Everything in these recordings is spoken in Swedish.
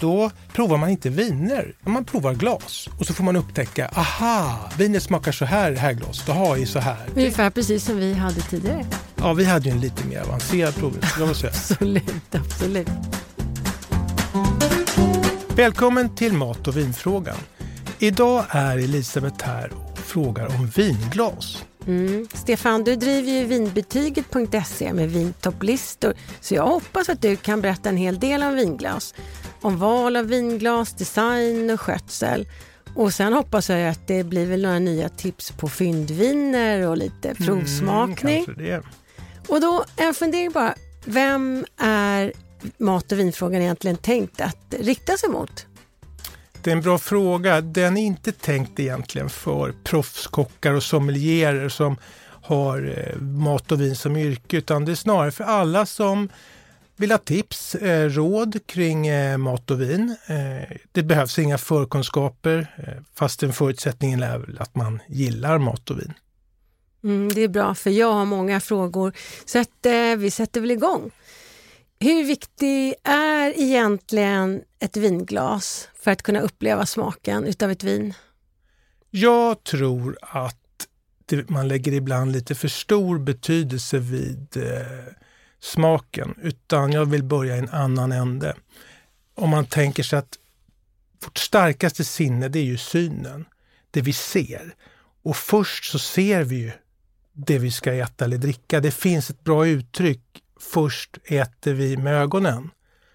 då provar man inte viner, man provar glas. Och så får man upptäcka, aha, vinet smakar så här i det här glaset, jaha, i så här. Ungefär precis som vi hade tidigare. Ja, vi hade ju en lite mer avancerad provning, absolut, absolut. Välkommen till Mat och vinfrågan. Idag är Elisabeth här och frågar om vinglas. Mm. Stefan, du driver ju vinbetyget.se med vintopplistor så jag hoppas att du kan berätta en hel del om vinglas. Om val av vinglas, design och skötsel. Och sen hoppas jag att det blir väl några nya tips på fyndviner och lite provsmakning. Mm, och då en fundering bara, vem är mat och vinfrågan egentligen tänkt att rikta sig mot? Det är en bra fråga. Den är inte tänkt egentligen för proffskockar och sommelierer som har eh, mat och vin som yrke, utan det är snarare för alla som vill ha tips, eh, råd kring eh, mat och vin. Eh, det behövs inga förkunskaper, fast en förutsättningen är väl att man gillar mat och vin. Mm, det är bra, för jag har många frågor. Så att, vi sätter väl igång. Hur viktig är egentligen ett vinglas för att kunna uppleva smaken utav ett vin? Jag tror att det, man lägger ibland lite för stor betydelse vid eh, smaken, utan jag vill börja i en annan ände. Om man tänker sig att vårt starkaste sinne, det är ju synen, det vi ser. Och först så ser vi ju det vi ska äta eller dricka. Det finns ett bra uttryck först äter vi med ögonen.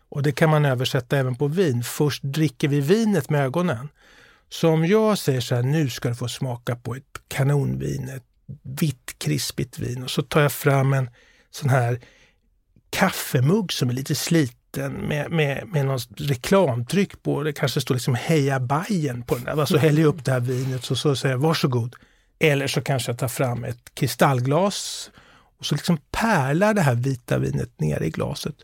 Och det kan man översätta även på vin. Först dricker vi vinet med ögonen. Så om jag säger så här, nu ska du få smaka på ett kanonvin, ett vitt krispigt vin och så tar jag fram en sån här kaffemugg som är lite sliten med, med, med någon reklamtryck på. Det kanske står liksom Heja Bajen på den där. Så alltså häller jag upp det här vinet och så säger jag varsågod. Eller så kanske jag tar fram ett kristallglas och så liksom pärlar det här vita vinet ner i glaset.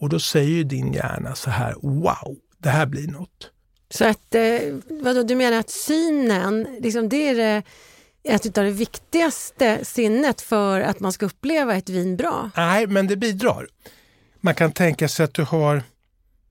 Och då säger din hjärna så här, wow, det här blir något. Så att, eh, vadå, du menar att synen, liksom det är det, ett av det viktigaste sinnet för att man ska uppleva ett vin bra? Nej, men det bidrar. Man kan tänka sig att du har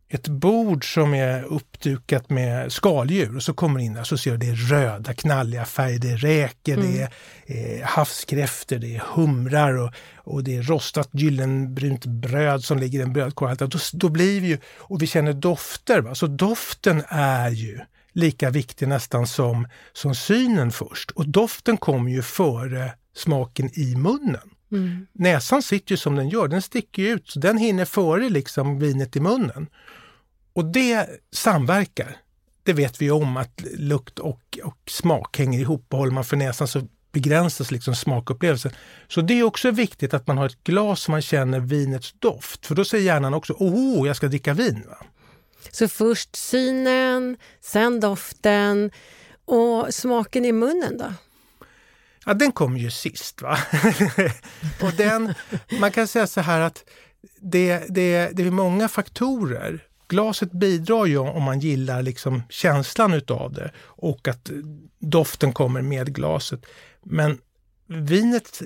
ett bord som är uppdukat med skaldjur och så kommer in där så ser det röda knalliga färger. Det är räkor, mm. det är eh, havskräftor, det är humrar och, och det är rostat gyllenbrunt bröd som ligger i en brödkorg. Då, då blir vi ju, och vi känner dofter. Va? Så doften är ju lika viktig nästan som, som synen först. Och doften kommer ju före smaken i munnen. Mm. Näsan sitter ju som den gör, den sticker ut, så den hinner före liksom vinet i munnen. Och det samverkar. Det vet vi om att lukt och, och smak hänger ihop och håller man för näsan så begränsas liksom smakupplevelsen. Så det är också viktigt att man har ett glas som man känner vinets doft, för då säger hjärnan också oh, jag ska dricka vin. Va? Så först synen, sen doften och smaken i munnen då? Ja, den kom ju sist. va? och den, man kan säga så här att det, det, det är många faktorer glaset bidrar ju om man gillar liksom känslan utav det och att doften kommer med glaset. Men vinet,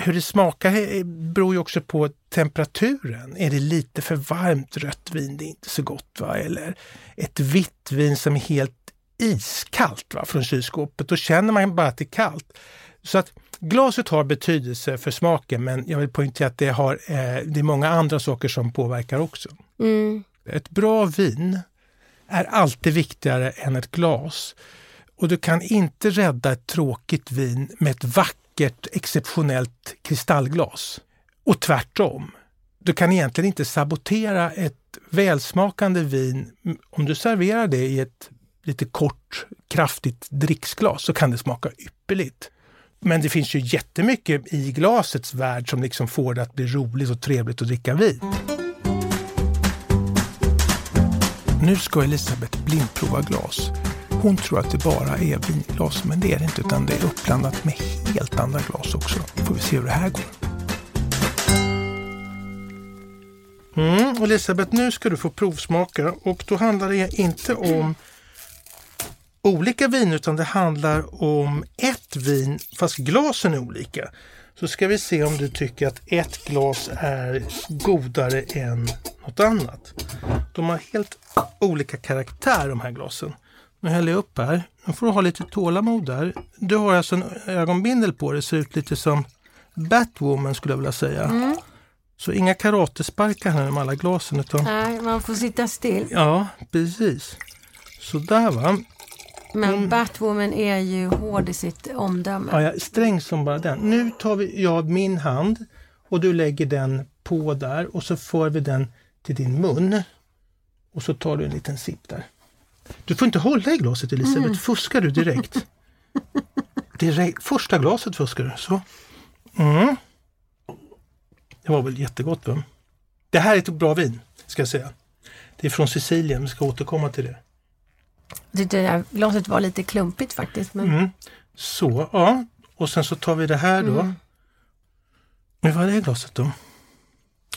hur det smakar beror ju också på temperaturen. Är det lite för varmt rött vin, det är inte så gott. Va? Eller ett vitt vin som är helt iskallt va? från kylskåpet, då känner man bara att det är kallt. Så att glaset har betydelse för smaken men jag vill poängtera att det, har, eh, det är många andra saker som påverkar också. Mm. Ett bra vin är alltid viktigare än ett glas. Och du kan inte rädda ett tråkigt vin med ett vackert, exceptionellt kristallglas. Och tvärtom. Du kan egentligen inte sabotera ett välsmakande vin. Om du serverar det i ett lite kort, kraftigt dricksglas så kan det smaka ypperligt. Men det finns ju jättemycket i glasets värld som liksom får det att bli roligt och trevligt att dricka vin. Nu ska Elisabeth blindprova glas. Hon tror att det bara är vinglas, men det är det inte utan det är uppblandat med helt andra glas också. Får vi se hur det här går. Mm, Elisabeth, nu ska du få provsmaka och då handlar det inte om olika vin utan det handlar om ett vin fast glasen är olika. Så ska vi se om du tycker att ett glas är godare än något annat. De har helt olika karaktär de här glasen. Nu häller jag upp här. Nu får du ha lite tålamod där. Du har alltså en ögonbindel på dig, ser ut lite som Batwoman skulle jag vilja säga. Mm. Så inga karatesparkar här med alla glasen. Utan, Nej, man får sitta still. ja, precis. Så där va. Men Mm. Batwoman är ju hård i sitt omdöme. Ja, är sträng som bara den. Nu tar vi, jag min hand och du lägger den på där och så för vi den till din mun. Och så tar du en liten sipp där. Du får inte hålla i glaset Elisabeth, Mm. fuskar du direkt. direkt. Första glaset fuskar du. Så. Mm. Det var väl jättegott va? Det här är ett bra vin, ska jag säga. Det är från Sicilien, vi ska återkomma till det. Det där glaset var lite klumpigt faktiskt. Men... Mm. Så, ja. Och sen så tar vi det här då. Mm. Men vad är det glaset då?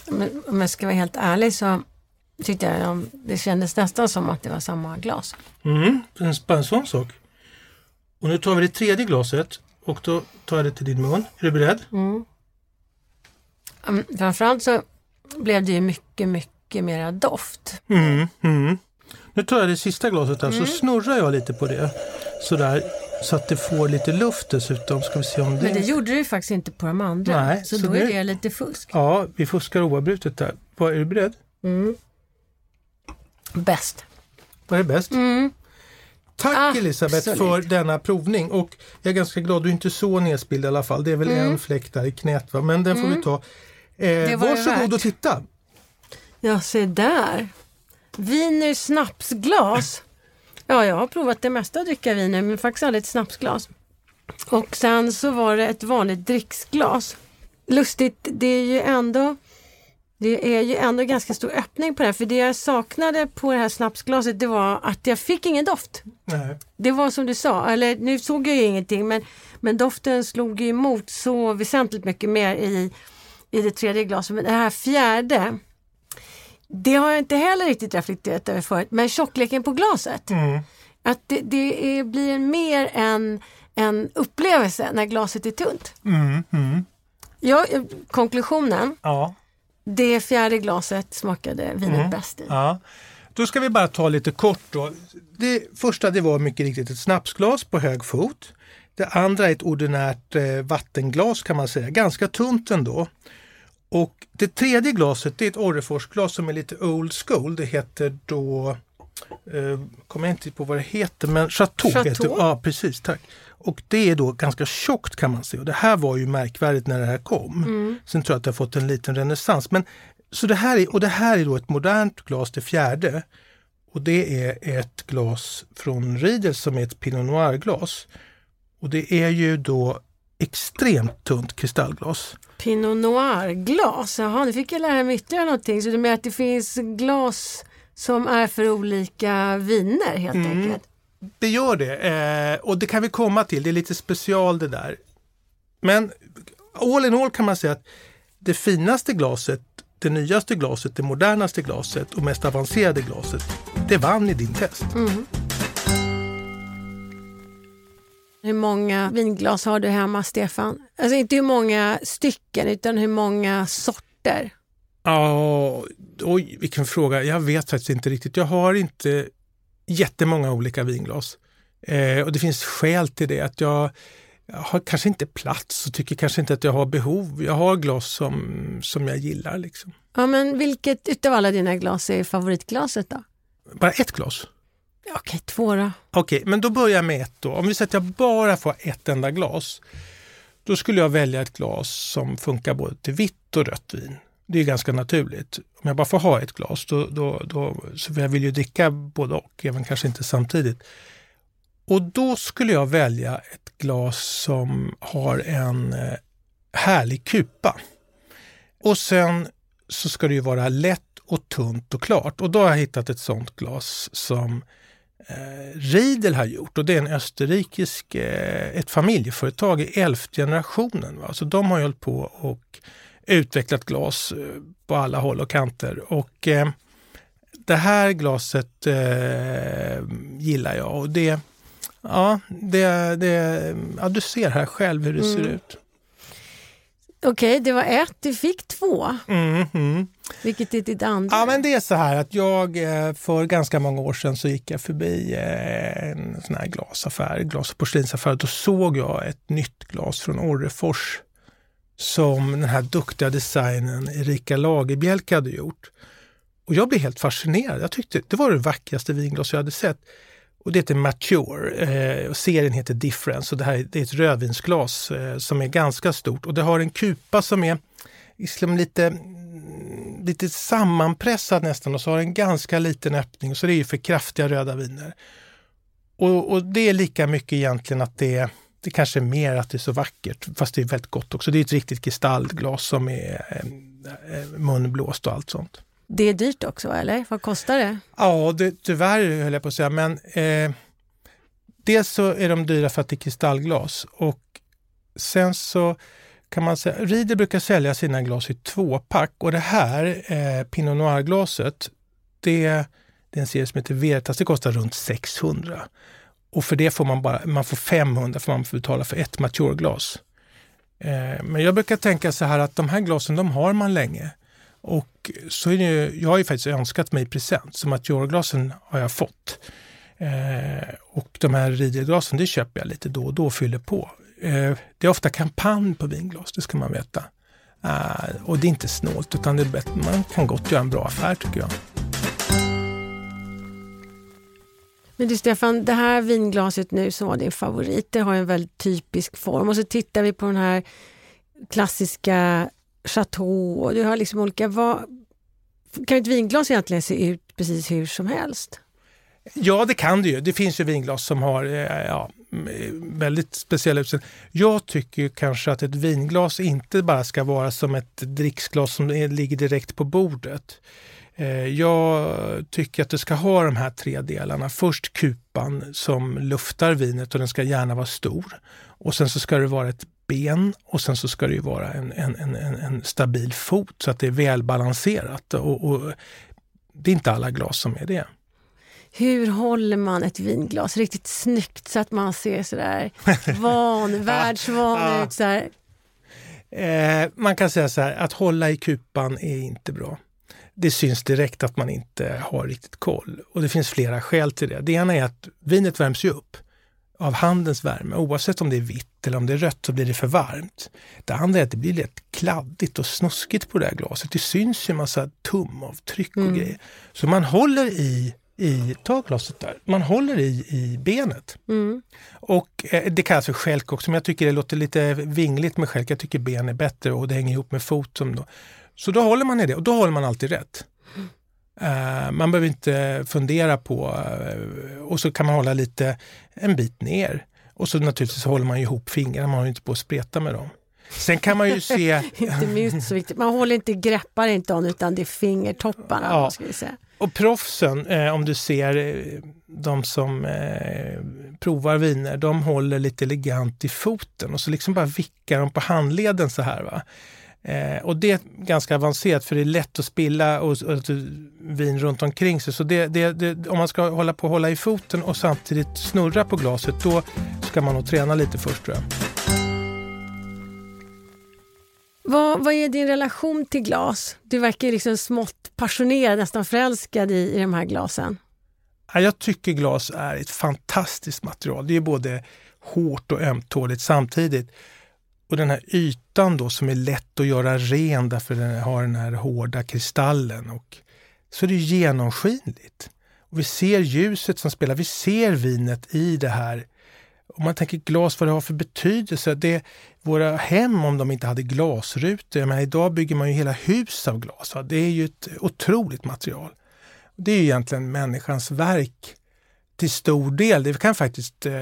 Men om jag ska vara helt ärlig så tyckte jag det kändes nästan som att det var samma glas. Mm, bara en sån sak. Och nu tar vi det tredje glaset och då tar jag det till din mun. Är du beredd? Mm. Mm, Framförallt så blev det ju mycket, mycket mera doft. Mm, mm. Nu tar jag det sista glaset här så snurrar jag lite på det. Sådär, så att det får lite luft dessutom. Ska vi se om det... Men det gjorde du faktiskt inte på de andra. Nej, så, så då är det- det lite fusk. Ja, vi fuskar oavbrutet där. Vad, är du beredd? Mm. Bäst. Vad är bäst? Mm. Tack Elisabeth Absolut. för denna provning och jag är ganska glad, du är inte så nedspilld i alla fall. Det är väl Mm. en fläck där i knät va? men den får vi ta. Eh, varsågod och titta! Ja, se där. Wiener snapsglas. Ja, jag har provat det mesta att dricka viner, men faktiskt aldrig ett snapsglas. Och sen så var det ett vanligt dricksglas. Lustigt, det är ju ändå det är ju ändå ganska stor öppning på det här, för det jag saknade på det här snapsglaset det var att jag fick ingen doft. Nej. Det var som du sa, eller nu såg jag ju ingenting men, men doften slog ju emot så väsentligt mycket mer i, i det tredje glaset. Men det här fjärde, det har jag inte heller riktigt reflekterat över förut, men tjockleken på glaset. Mm. Att det, det är, blir mer en, en upplevelse när glaset är tunt. Mm, mm. Ja, eh, konklusionen, Ja. Det fjärde glaset smakade vinet Mm. bäst i. Ja. Då ska vi bara ta lite kort då. Det första det var mycket riktigt ett snapsglas på hög fot. Det andra är ett ordinärt eh, vattenglas kan man säga, ganska tunt ändå. Och det tredje glaset det är ett Orreforsglas som är lite old school. Det heter då, eh, kommer jag inte på vad det heter, men Chateau. Chateau? Heter, ja, precis, tack. Och det är då ganska tjockt kan man säga. Och det här var ju märkvärdigt när det här kom. Mm. Sen tror jag att det har fått en liten renässans. Men, så det här är, och det här är då ett modernt glas, det fjärde. Och det är ett glas från Riedel som är ett Pinot Noir-glas. Och det är ju då extremt tunt kristallglas. Pinot Noir-glas, jaha nu fick jag lära mig ytterligare någonting. Så du menar att det finns glas som är för olika viner helt Mm. enkelt? Det gör det eh, och det kan vi komma till. Det är lite special det där. Men all in all kan man säga att det finaste glaset, det nyaste glaset, det modernaste glaset och mest avancerade glaset, det vann i din test. Mm. Hur många vinglas har du hemma, Stefan? Alltså inte hur många stycken, utan hur många sorter? Ja, oj vilken fråga. Jag vet faktiskt inte riktigt. Jag har inte jättemånga olika vinglas. Eh, och det finns skäl till det. Att jag, jag har kanske inte plats och tycker kanske inte att jag har behov. Jag har glas som, som jag gillar. Liksom. Ja, men vilket utav alla dina glas är favoritglaset då? Bara ett glas? Okej, två då. Okej, men då börjar jag med ett då. Om vi säger att jag bara får ett enda glas. Då skulle jag välja ett glas som funkar både till vitt och rött vin. Det är ganska naturligt. Om jag bara får ha ett glas, då, då, då, så jag vill ju dricka både och, även kanske inte samtidigt. Och då skulle jag välja ett glas som har en eh, härlig kupa. Och sen så ska det ju vara lätt och tunt och klart. Och då har jag hittat ett sånt glas som eh, Riedel har gjort och det är en österrikisk, eh, ett familjeföretag i elfte generationen. Va? Så de har ju hållit på och utvecklat glas eh, på alla håll och kanter. Och eh, det här glaset eh, gillar jag och det, ja, det, det, ja, du ser här själv hur det ser Mm. ut. Okej, det var ett. Du fick två. Mm, mm. Vilket är ditt andra? Ja, men det är så här att jag för ganska många år sedan så gick jag förbi en sån här glasaffär, glas och porslinsaffär. Då såg jag ett nytt glas från Orrefors som den här duktiga designen Erika Lagerbielke hade gjort. Och jag blev helt fascinerad. Jag tyckte det var det vackraste vinglas jag hade sett. Och det heter Mature eh, och serien heter Difference och det här det är ett rödvinsglas eh, som är ganska stort och det har en kupa som är liksom lite, mm, lite sammanpressad nästan och så har en ganska liten öppning. Så det är ju för kraftiga röda viner. Och, och det är lika mycket egentligen att det är det kanske är mer att det är så vackert, fast det är väldigt gott också. Det är ett riktigt kristallglas som är eh, eh munblåst och allt sånt. Det är dyrt också, eller? Vad kostar det? Ja, det, tyvärr höll jag på att säga, men eh, dels så är de dyra för att det är kristallglas och sen så kan man säga, Rieder brukar sälja sina glas i tvåpack och det här eh, Pinot Noir-glaset, det, det är en serie som heter Veritas, det kostar runt 600. Och för det får man bara man får 500 för man får betala för ett mature-glas. Eh, men jag brukar tänka så här att de här glasen, de har man länge. Och så är det, jag har ju faktiskt önskat mig present, så mature-glasen har jag fått. Eh, och de här Riedelglasen det köper jag lite då och då och fyller på. Eh, det är ofta kampanj på vinglas, det ska man veta. Eh, och det är inte snålt, utan det är bättre. man kan gott göra en bra affär tycker jag. Men du Stefan, det här vinglaset nu som var din favorit, det har en väldigt typisk form. Och så tittar vi på den här klassiska Chateau och du har liksom olika... Vad, kan ett vinglas egentligen se ut precis hur som helst? Ja, det kan det ju. Det finns ju vinglas som har eh, ja, mm, väldigt speciella utseenden. Jag tycker kanske att ett vinglas inte bara ska vara som ett dricksglas som eh, ligger direkt på bordet. Eh, jag tycker att det ska ha de här tre delarna. Först kupan som luftar vinet och den ska gärna vara stor. Och sen så ska det vara ett ben och sen så ska det vara en, en, en, en, stabil fot så att det är välbalanserat. Och, och det är inte alla glas som är det. Hur håller man ett vinglas riktigt snyggt så att man ser sådär van, världsvan ut? Så eh, man kan säga så här, att hålla i kupan är inte bra det syns direkt att man inte har riktigt koll. Och det finns flera skäl till det. Det ena är att vinet värms ju upp av handens värme. Oavsett om det är vitt eller om det är rött så blir det för varmt. Det andra är att det blir lätt kladdigt och snuskigt på det här glaset. Det syns ju en massa tumavtryck och mm. grejer. Så man håller i i, ta glaset där, man håller i, i benet. Mm. Och eh, det kallas för skälk också, men jag tycker det låter lite vingligt med skälk. Jag tycker ben är bättre och det hänger ihop med foten. Då. Så då håller man i det och då håller man alltid rätt. Uh, man behöver inte fundera på, uh, och så kan man hålla lite en bit ner. Och så naturligtvis håller man ihop fingrarna, man håller inte på att spreta med dem. Sen kan man ju se... inte minst så viktigt. Man håller inte, greppar inte om utan det är fingertopparna. Ja. Ska vi säga. Och proffsen, eh, om du ser eh, de som eh, provar viner, de håller lite elegant i foten och så liksom bara vickar de på handleden så här. Va? Eh, och det är ganska avancerat för det är lätt att spilla och, och, vin runt omkring sig. Så det, det, det, om man ska hålla på hålla i foten och samtidigt snurra på glaset, då ska man nog träna lite först tror jag. Vad, vad är din relation till glas? Du verkar liksom smått passionerad, nästan förälskad i, i de här glasen. Jag tycker glas är ett fantastiskt material. Det är både hårt och ömtåligt samtidigt. Och den här ytan då som är lätt att göra ren därför den har den här hårda kristallen. Och så är det genomskinligt. Och vi ser ljuset som spelar, vi ser vinet i det här. Om man tänker glas, vad det har för betydelse. Det, våra hem, om de inte hade glasrutor, men idag bygger man ju hela hus av glas. Va? Det är ju ett otroligt material. Det är ju egentligen människans verk till stor del. Det kan faktiskt eh,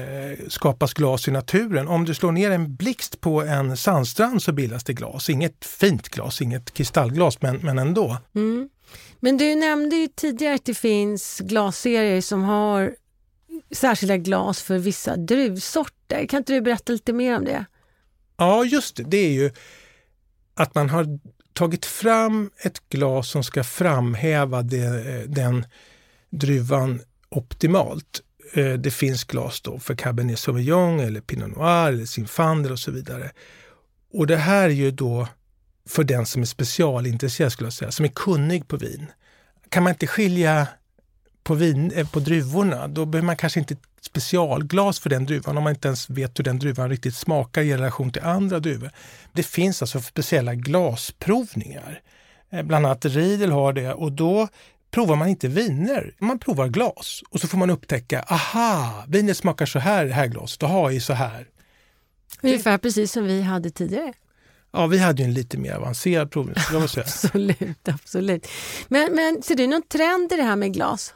skapas glas i naturen. Om du slår ner en blixt på en sandstrand så bildas det glas. Inget fint glas, inget kristallglas, men, men ändå. Mm. Men du nämnde ju tidigare att det finns glasserier som har särskilda glas för vissa druvsorter. Kan inte du berätta lite mer om det? Ja, just det. Det är ju att man har tagit fram ett glas som ska framhäva det, den druvan optimalt. Eh, det finns glas då för Cabernet Sauvignon eller Pinot Noir eller Zinfandel och så vidare. Och det här är ju då för den som är specialintresserad, skulle jag säga, som är kunnig på vin. Kan man inte skilja på, vin, eh, på druvorna, då behöver man kanske inte specialglas för den druvan om man inte ens vet hur den druvan riktigt smakar i relation till andra druvor. Det finns alltså speciella glasprovningar. Eh, bland annat Riedel har det och då provar man inte viner, man provar glas och så får man upptäcka, aha, vinet smakar så här i det här glaset, aha, i så här. Ungefär precis som vi hade tidigare. Ja, vi hade ju en lite mer avancerad provning. absolut, absolut. Men, men ser du någon trend i det här med glas?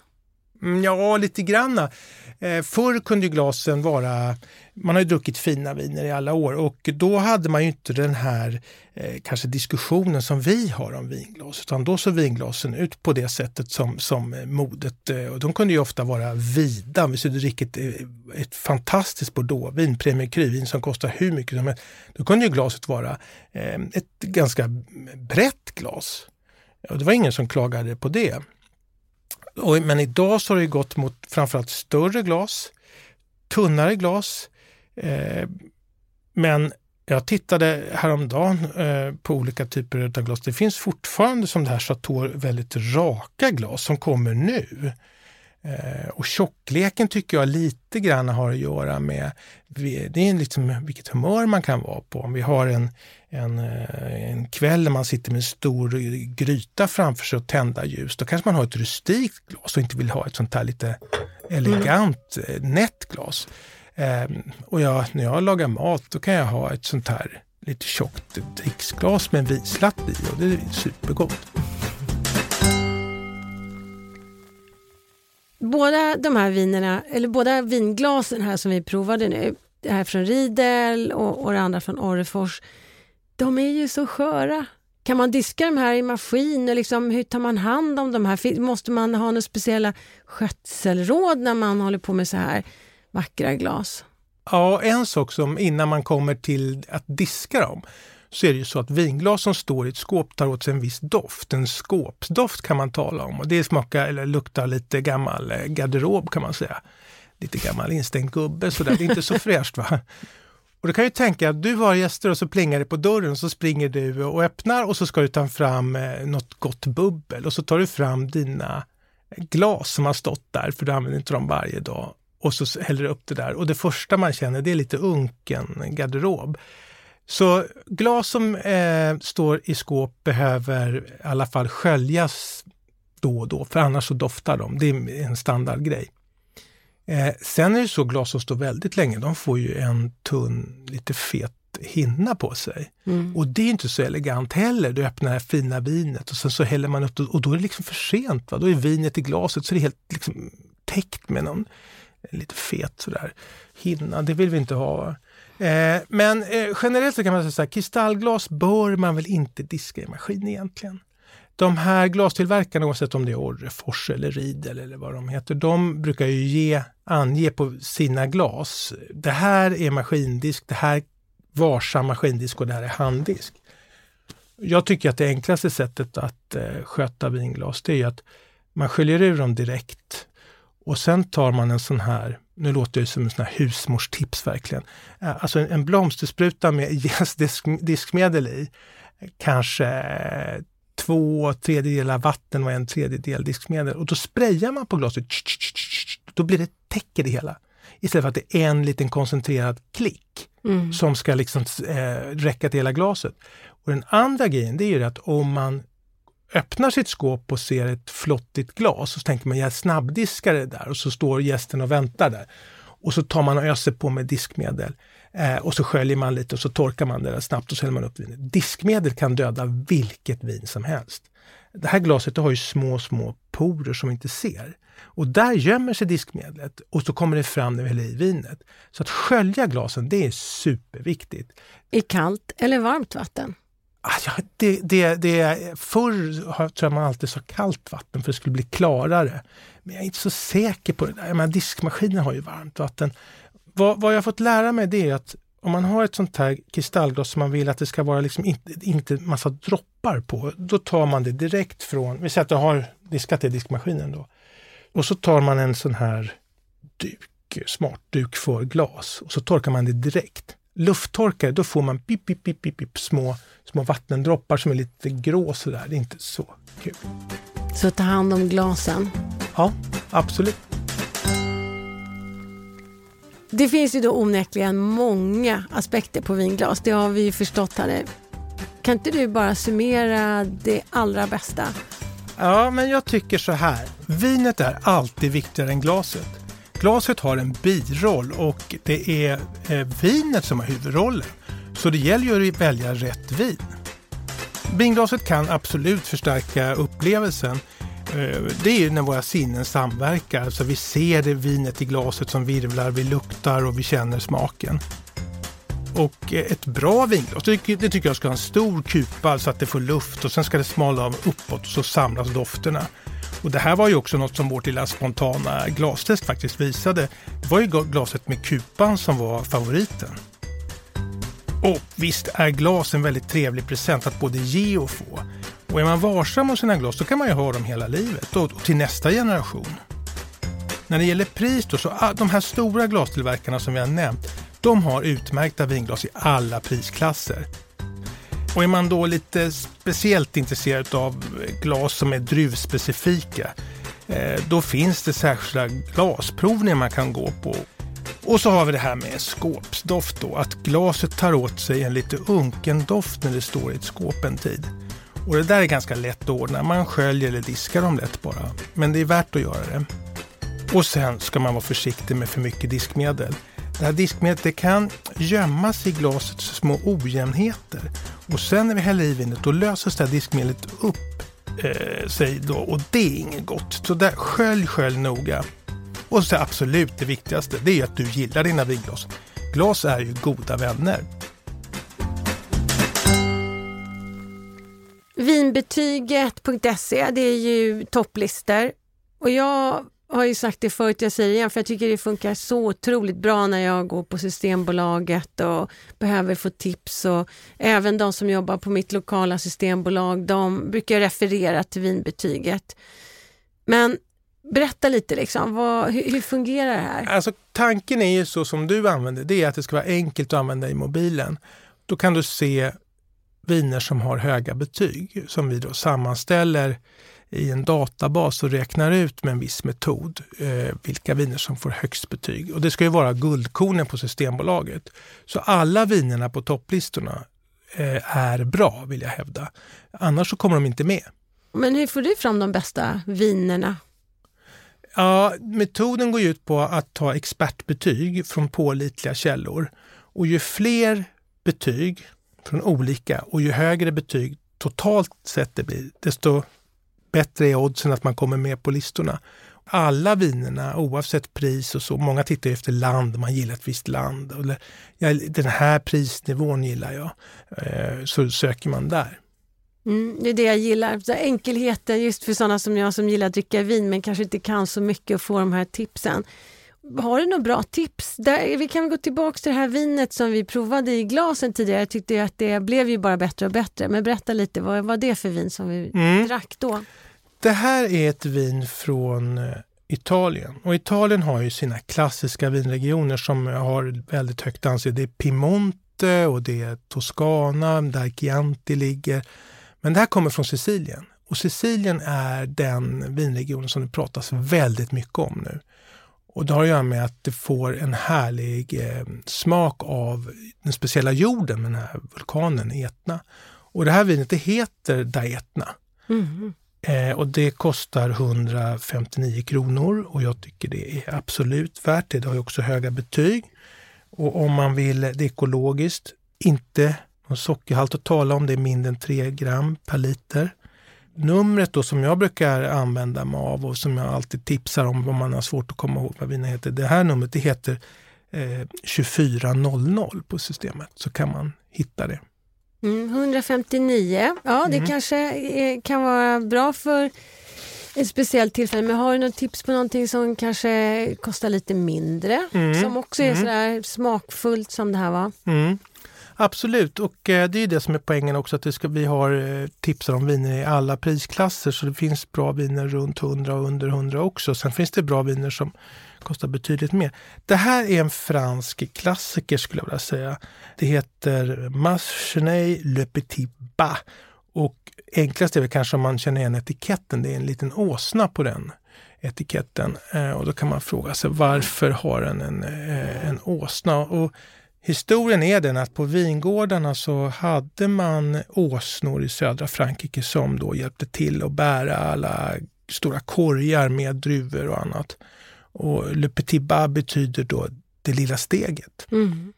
Mm, ja, lite granna. Eh, förr kunde glasen vara, man har ju druckit fina viner i alla år och då hade man ju inte den här eh, kanske diskussionen som vi har om vinglas, utan då såg vinglasen ut på det sättet som, som eh, modet. Eh, och de kunde ju ofta vara vida. Vi skulle dricka ett, eh, ett fantastiskt bordeauxvin, Premier Cru-vin som kostar hur mycket som helst. Då kunde ju glaset vara eh, ett ganska brett glas. Och det var ingen som klagade på det. Och, men idag så har det gått mot framförallt större glas, tunnare glas. Eh, men jag tittade häromdagen eh, på olika typer av glas. Det finns fortfarande som det här Chateau väldigt raka glas som kommer nu. Eh, och tjockleken tycker jag lite grann har att göra med det är liksom vilket humör man kan vara på. Om vi har en, en, eh, en kväll där man sitter med en stor gryta framför sig och tända ljus, då kanske man har ett rustikt glas och inte vill ha ett sånt här lite elegant mm. nätt glas. Eh, och jag, när jag lagar mat då kan jag ha ett sånt här lite tjockt dricksglas med en vislatt i och det är supergott. båda de här vinerna, eller båda vinglasen här som vi provade nu, det här från Riedel och, och det andra från Orrefors, de är ju så sköra. Kan man diska de här i maskin? Och liksom, hur tar man hand om de här? Måste man ha några speciella skötselråd när man håller på med så här vackra glas? Ja, en sak som innan man kommer till att diska dem så är det ju så att vinglas som står i ett skåp tar åt sig en viss doft. En skåpsdoft kan man tala om och det smakar eller luktar lite gammal eh, garderob kan man säga. Lite gammal instängd gubbe sådär, det är inte så fräscht va. Och du kan ju tänka att du har gäster och så plingar det på dörren så springer du och öppnar och så ska du ta fram eh, något gott bubbel och så tar du fram dina glas som har stått där, för du använder inte dem varje dag. Och så häller upp det där och det första man känner det är lite unken garderob. Så glas som eh, står i skåp behöver i alla fall sköljas då och då, för annars så doftar de. Det är en standardgrej. Eh, sen är det så glas som står väldigt länge, de får ju en tunn, lite fet hinna på sig. Mm. Och det är inte så elegant heller. Du öppnar det här fina vinet och sen så häller man upp och då är det liksom för sent. Va? Då är vinet i glaset så det är helt liksom täckt med någon lite fet sådär hinna. Det vill vi inte ha. Eh, men eh, generellt så kan man säga så här, kristallglas bör man väl inte diska i maskin egentligen. De här glastillverkarna, oavsett om det är Orrefors eller Riedel eller vad de heter, de brukar ju ge, ange på sina glas. Det här är maskindisk, det här varsam maskindisk och det här är handdisk. Jag tycker att det enklaste sättet att eh, sköta vinglas det är att man sköljer ur dem direkt och sen tar man en sån här nu låter det som en sån här husmorstips verkligen. Eh, alltså en blomsterspruta med jäsdiskmedel i, kanske två tredjedelar vatten och en tredjedel diskmedel och då sprayar man på glaset. Då blir det, täcker det hela. Istället för att det är en liten koncentrerad klick mm. som ska liksom äh, räcka till hela glaset. Och Den andra grejen det är ju att om man öppnar sitt skåp och ser ett flottigt glas och så tänker man jag snabbdiskar det där och så står gästen och väntar där. Och så tar man och öser på med diskmedel eh, och så sköljer man lite och så torkar man det där snabbt och så häller man upp vinet. Diskmedel kan döda vilket vin som helst. Det här glaset har ju små, små porer som vi inte ser. Och där gömmer sig diskmedlet och så kommer det fram när vi häller i vinet. Så att skölja glasen, det är superviktigt. I kallt eller varmt vatten? Alltså, det, det, det, förr tror jag man alltid sa kallt vatten för det skulle bli klarare. Men jag är inte så säker på det där. Jag menar, diskmaskinen har ju varmt vatten. Vad, vad jag fått lära mig det är att om man har ett sånt här kristallglas som man vill att det ska vara liksom inte, inte massa droppar på, då tar man det direkt från, vi säger att du har diskat det i diskmaskinen då. Och så tar man en sån här duk, smart duk för glas och så torkar man det direkt lufttorkar då får man pip, pip, pip, pip, pip, små, små vattendroppar som är lite grå sådär. Det är inte så kul. Så ta hand om glasen. Ja, absolut. Det finns ju då onekligen många aspekter på vinglas. Det har vi ju förstått här. Kan inte du bara summera det allra bästa? Ja, men jag tycker så här. Vinet är alltid viktigare än glaset. Glaset har en biroll och det är eh, vinet som har huvudrollen. Så det gäller ju att välja rätt vin. Vinglaset kan absolut förstärka upplevelsen. Eh, det är ju när våra sinnen samverkar. Så vi ser det vinet i glaset som virvlar, vi luktar och vi känner smaken. Och eh, ett bra vinglas, det tycker jag ska ha en stor kupa så att det får luft och sen ska det smala av uppåt och så samlas dofterna. Och det här var ju också något som vårt lilla spontana glastest faktiskt visade. Det var ju glaset med kupan som var favoriten. Och visst är glas en väldigt trevlig present att både ge och få. Och är man varsam om sina glas så kan man ju ha dem hela livet och, till nästa generation. När det gäller pris då, så de här stora glastillverkarna som vi har nämnt, de har utmärkta vinglas i alla prisklasser. Och är man då lite speciellt intresserad av glas som är druvspecifika, eh, då finns det särskilda glasprovningar man kan gå på. Och så har vi det här med skåpsdoft då, att glaset tar åt sig en lite unken doft när det står i ett skåp en tid. Och det där är ganska lätt att ordna, man sköljer eller diskar dem lätt bara. Men det är värt att göra det. Och sen ska man vara försiktig med för mycket diskmedel. Det här diskmedlet det kan gömmas i glasets små ojämnheter. Och sen när vi häller i vinet då löses det här diskmedlet upp eh, sig då och det är inget gott. Så där, skölj, skölj noga. Och så absolut det viktigaste, det är att du gillar dina vinglas. Glas är ju goda vänner. Vinbetyget.se, det är ju topplistor. Och jag har ju sagt det förut, jag säger det igen, för jag tycker det funkar så otroligt bra när jag går på Systembolaget och behöver få tips. Och även de som jobbar på mitt lokala systembolag, de brukar referera till vinbetyget. Men berätta lite, liksom, vad, hur, hur, fungerar det här? Alltså, tanken är ju så som du använder, det är att det ska vara enkelt att använda i mobilen. Då kan du se viner som har höga betyg som vi då sammanställer i en databas och räknar ut med en viss metod eh, vilka viner som får högst betyg. Och det ska ju vara guldkornen på Systembolaget. Så alla vinerna på topplistorna eh, är bra, vill jag hävda. Annars så kommer de inte med. Men hur får du fram de bästa vinerna? Ja, metoden går ut på att ta expertbetyg från pålitliga källor. Och ju fler betyg från olika och ju högre betyg totalt sett det blir, desto bättre är oddsen att man kommer med på listorna. Alla vinerna, oavsett pris och så, många tittar efter land, man gillar ett visst land. Eller, ja, den här prisnivån gillar jag. Eh, så söker man där. Mm, det är det jag gillar. Så enkelheten just för sådana som jag som gillar att dricka vin men kanske inte kan så mycket och få de här tipsen. Har du några bra tips? Där, vi kan gå tillbaka till det här vinet som vi provade i glasen tidigare. Jag tyckte att det blev ju bara bättre och bättre. Men berätta lite, vad var det för vin som vi mm. drack då? Det här är ett vin från eh, Italien. Och Italien har ju sina klassiska vinregioner som har väldigt högt anseende. Det är Piemonte och det är Toscana, där Chianti ligger. Men det här kommer från Sicilien. Och Sicilien är den vinregion som det pratas väldigt mycket om nu. Och det har att göra med att det får en härlig eh, smak av den speciella jorden med den här vulkanen Etna. Och det här vinet det heter Daetna. Mm. Eh, och det kostar 159 kronor och jag tycker det är absolut värt det. Det har ju också höga betyg. Och om man vill det är ekologiskt, inte någon sockerhalt att tala om, det är mindre än 3 gram per liter. Numret då som jag brukar använda mig av och som jag alltid tipsar om om man har svårt att komma ihåg vad vinet heter. Det här numret det heter eh, 2400 på systemet så kan man hitta det. Mm, 159, ja det mm. kanske är, kan vara bra för ett speciellt tillfälle. Men har du något tips på någonting som kanske kostar lite mindre? Mm. Som också är mm. sådär smakfullt som det här var? Mm. Absolut, och eh, det är det som är poängen också att det ska, vi har eh, tipsar om viner i alla prisklasser så det finns bra viner runt 100 och under 100 också. Sen finns det bra viner som kostar betydligt mer. Det här är en fransk klassiker skulle jag vilja säga. Det heter Marchenay Le Petit Bas och enklast är väl kanske om man känner igen etiketten. Det är en liten åsna på den etiketten. Eh, och då kan man fråga sig varför har den en, eh, en åsna? Och historien är den att på vingårdarna så hade man åsnor i södra Frankrike som då hjälpte till att bära alla stora korgar med druvor och annat. Och Le Petit Bas betyder då det lilla steget. Mm.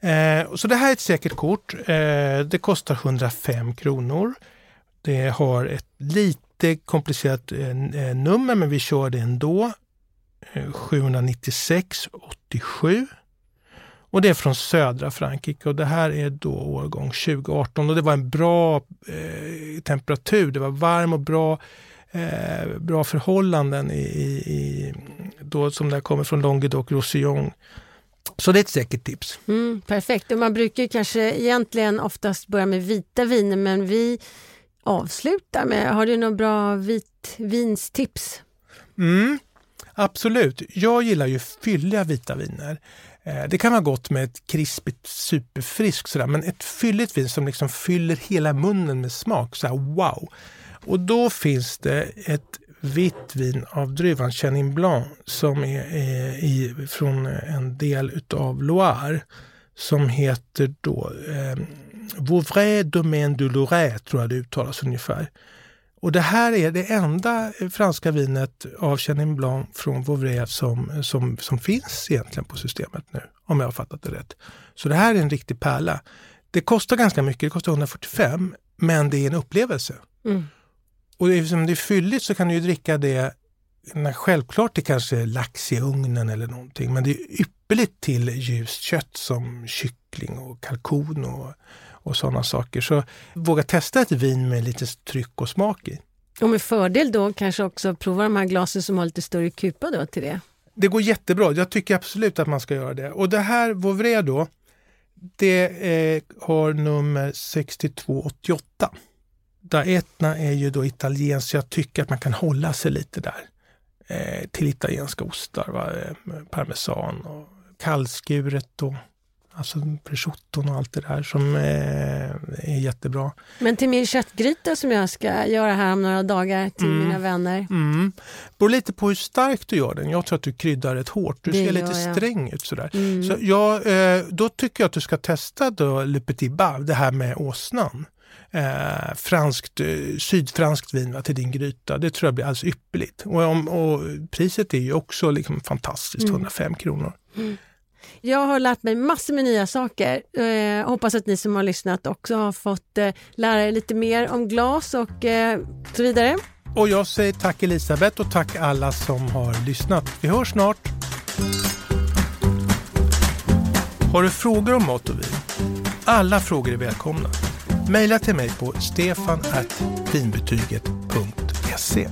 Eh, så det här är ett säkert kort. Eh, det kostar 105 kronor. Det har ett lite komplicerat eh, eh nummer men vi kör det ändå. 796 eh, 87. Och det är från södra Frankrike och det här är då årgång 2018 och det var en bra eh, temperatur. Det var varm och bra, eh, bra förhållanden i, i, då som det kommer från Languedoc-Roussillon. Så det är ett säkert tips. Mm, perfekt. Och man brukar kanske egentligen oftast börja med vita viner men vi avslutar med, har du några bra vitvinstips? Mm, absolut. Jag gillar ju fylliga vita viner. Eh, det kan vara gott med ett krispigt, superfriskt sådär, men ett fylligt vin som liksom fyller hela munnen med smak. Så wow! Och då finns det ett vitt vin av druvan Chenin Blanc som är, är i, från en del utav Loire som heter då eh, Vauvray Domaine du Loiret, tror jag det uttalas ungefär. Och det här är det enda franska vinet av Chenin Blanc från Vauvray som, som, som finns egentligen på systemet nu, om jag har fattat det rätt. Så det här är en riktig pärla. Det kostar ganska mycket, det kostar 145, men det är en upplevelse. Mm. Och eftersom det är fylligt så kan du ju dricka det självklart det kanske är lax i ugnen eller någonting, men det är ypperligt till ljust kött som kyckling och kalkon och, och sådana saker. Så våga testa ett vin med lite tryck och smak i. Och med fördel då kanske också prova de här glasen som har lite större kupa då till det? Det går jättebra. Jag tycker absolut att man ska göra det. Och det här Vauvray då, det eh, har nummer 6288. Daetna är ju då italienskt, så jag tycker att man kan hålla sig lite där eh, till italienska ostar. Va? Eh, parmesan och kallskuret och alltså prosciutton och allt det där som eh, är jättebra. Men till min köttgryta som jag ska göra här om några dagar till mm. mina vänner? Mm. Beror lite på hur starkt du gör den. Jag tror att du kryddar rätt hårt. Du ser lite jag. sträng ut sådär. Mm. Så jag, eh, då tycker jag att du ska testa då Le Petit Bas, det här med åsnan eh, franskt, eh, sydfranskt vin va, till din gryta. Det tror jag blir alldeles ypperligt. Och, om, och priset är ju också liksom fantastiskt, mm. 105 kronor. Mm. Jag har lärt mig massor med nya saker. Eh, hoppas att ni som har lyssnat också har fått eh, lära er lite mer om glas och eh, så vidare. Och jag säger tack Elisabeth och tack alla som har lyssnat. Vi hörs snart. Har du frågor om mat och vin? Alla frågor är välkomna. Mejla till mig på stefanvinbetyget.se